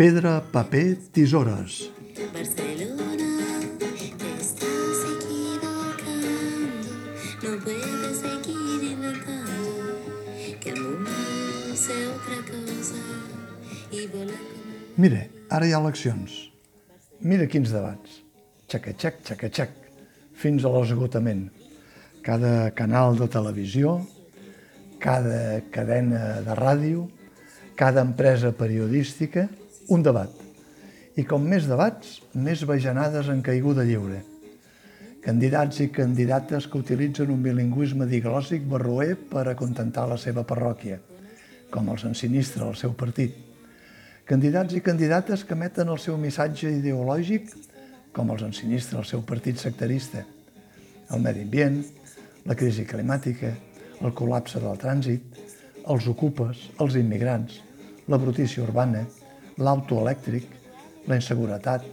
Pedra, paper, tisores. Barcelona, te estás equivocando. No puedes seguir inventando que el mundo sea otra cosa y volar como Mira, ara hi ha eleccions. Mira quins debats. Xaca-xac, xaca-xac, fins a l'esgotament. Cada canal de televisió, cada cadena de ràdio, cada empresa periodística, un debat. I com més debats, més bajanades en caiguda lliure. Candidats i candidates que utilitzen un bilingüisme diglòssic barroer per acontentar la seva parròquia, com els ensinistra el seu partit. Candidats i candidates que emeten el seu missatge ideològic com els ensinistra el seu partit sectarista. El medi ambient, la crisi climàtica, el col·lapse del trànsit, els ocupes, els immigrants, la brutícia urbana, l'auto elèctric, la inseguretat,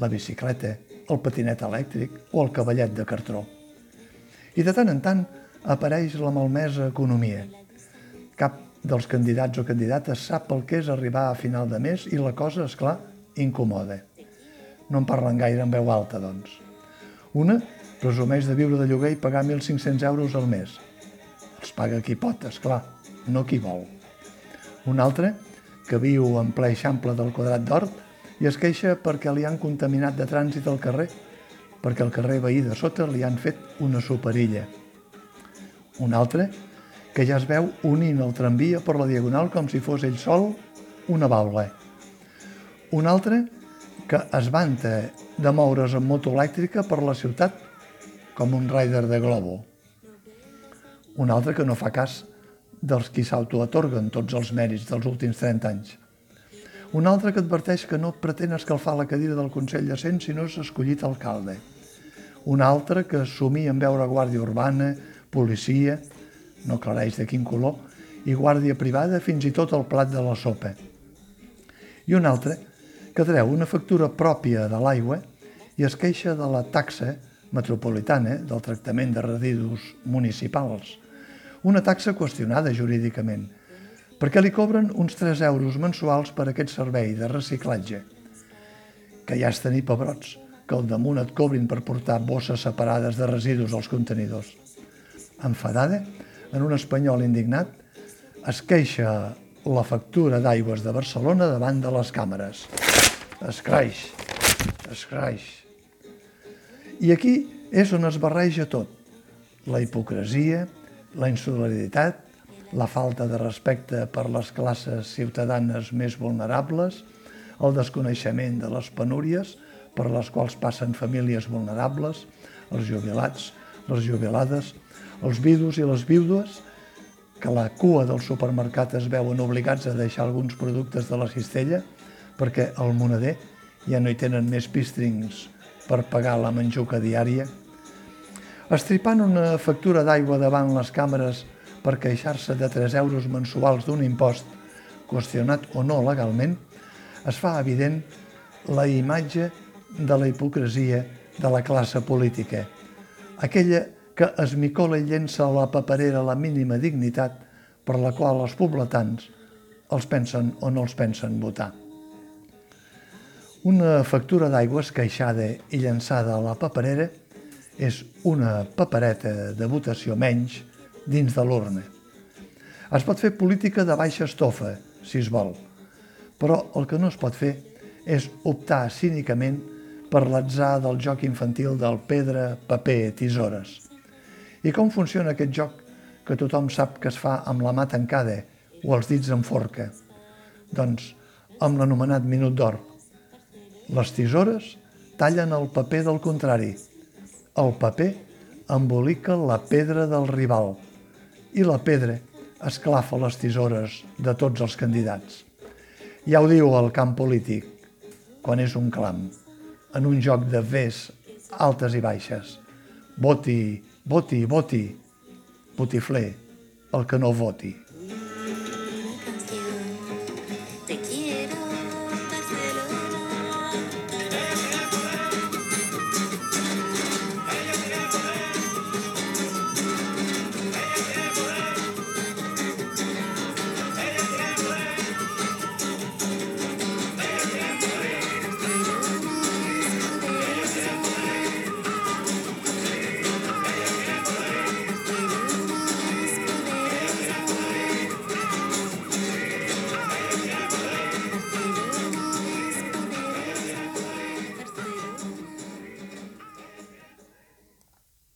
la bicicleta, el patinet elèctric o el cavallet de cartró. I de tant en tant apareix la malmesa economia. Cap dels candidats o candidates sap el que és arribar a final de mes i la cosa, és clar, incomoda. No en parlen gaire en veu alta, doncs. Una presumeix de viure de lloguer i pagar 1.500 euros al mes. Els paga qui pot, és clar, no qui vol. Una altra, que viu en ple eixample del quadrat d'hort i es queixa perquè li han contaminat de trànsit al carrer, perquè el carrer veí de sota li han fet una superilla. Una altra, que ja es veu unint el tramvia per la diagonal com si fos ell sol una baula. Una altra, que es vanta de moure's en moto elèctrica per la ciutat com un rider de globo. Una altra que no fa cas dels qui s'autoatorguen tots els mèrits dels últims 30 anys. Una altra que adverteix que no pretén escalfar la cadira del Consell de Cent si no és escollit alcalde. Una altra que somia en veure guàrdia urbana, policia, no aclareix de quin color, i guàrdia privada fins i tot el plat de la sopa. I una altra que treu una factura pròpia de l'aigua i es queixa de la taxa metropolitana del tractament de residus municipals, una taxa qüestionada jurídicament, perquè li cobren uns 3 euros mensuals per aquest servei de reciclatge, que ja és tenir pebrots, que al damunt et cobrin per portar bosses separades de residus als contenidors. Enfadada, en un espanyol indignat, es queixa la factura d'aigües de Barcelona davant de les càmeres. Es creix, es creix. I aquí és on es barreja tot. La hipocresia, la insolidaritat, la falta de respecte per les classes ciutadanes més vulnerables, el desconeixement de les penúries per les quals passen famílies vulnerables, els jubilats, les jubilades, els vidus i les vídues, que la cua del supermercat es veuen obligats a deixar alguns productes de la cistella perquè al monader ja no hi tenen més pístrings per pagar la menjuca diària. Estripant una factura d'aigua davant les càmeres per queixar-se de 3 euros mensuals d'un impost, qüestionat o no legalment, es fa evident la imatge de la hipocresia de la classe política, aquella que es micola i llença a la paperera la mínima dignitat per la qual els pobletans els pensen o no els pensen votar. Una factura d'aigua esqueixada i llançada a la paperera és una papereta de votació menys dins de l'urna. Es pot fer política de baixa estofa, si es vol, però el que no es pot fer és optar cínicament per l'atzar del joc infantil del pedra, paper, tisores. I com funciona aquest joc que tothom sap que es fa amb la mà tancada o els dits en forca? Doncs amb l'anomenat minut d'or. Les tisores tallen el paper del contrari. El paper embolica la pedra del rival i la pedra esclafa les tisores de tots els candidats. Ja ho diu el camp polític, quan és un clam, en un joc de ves altes i baixes. Voti, voti, voti, botifler, el que no voti.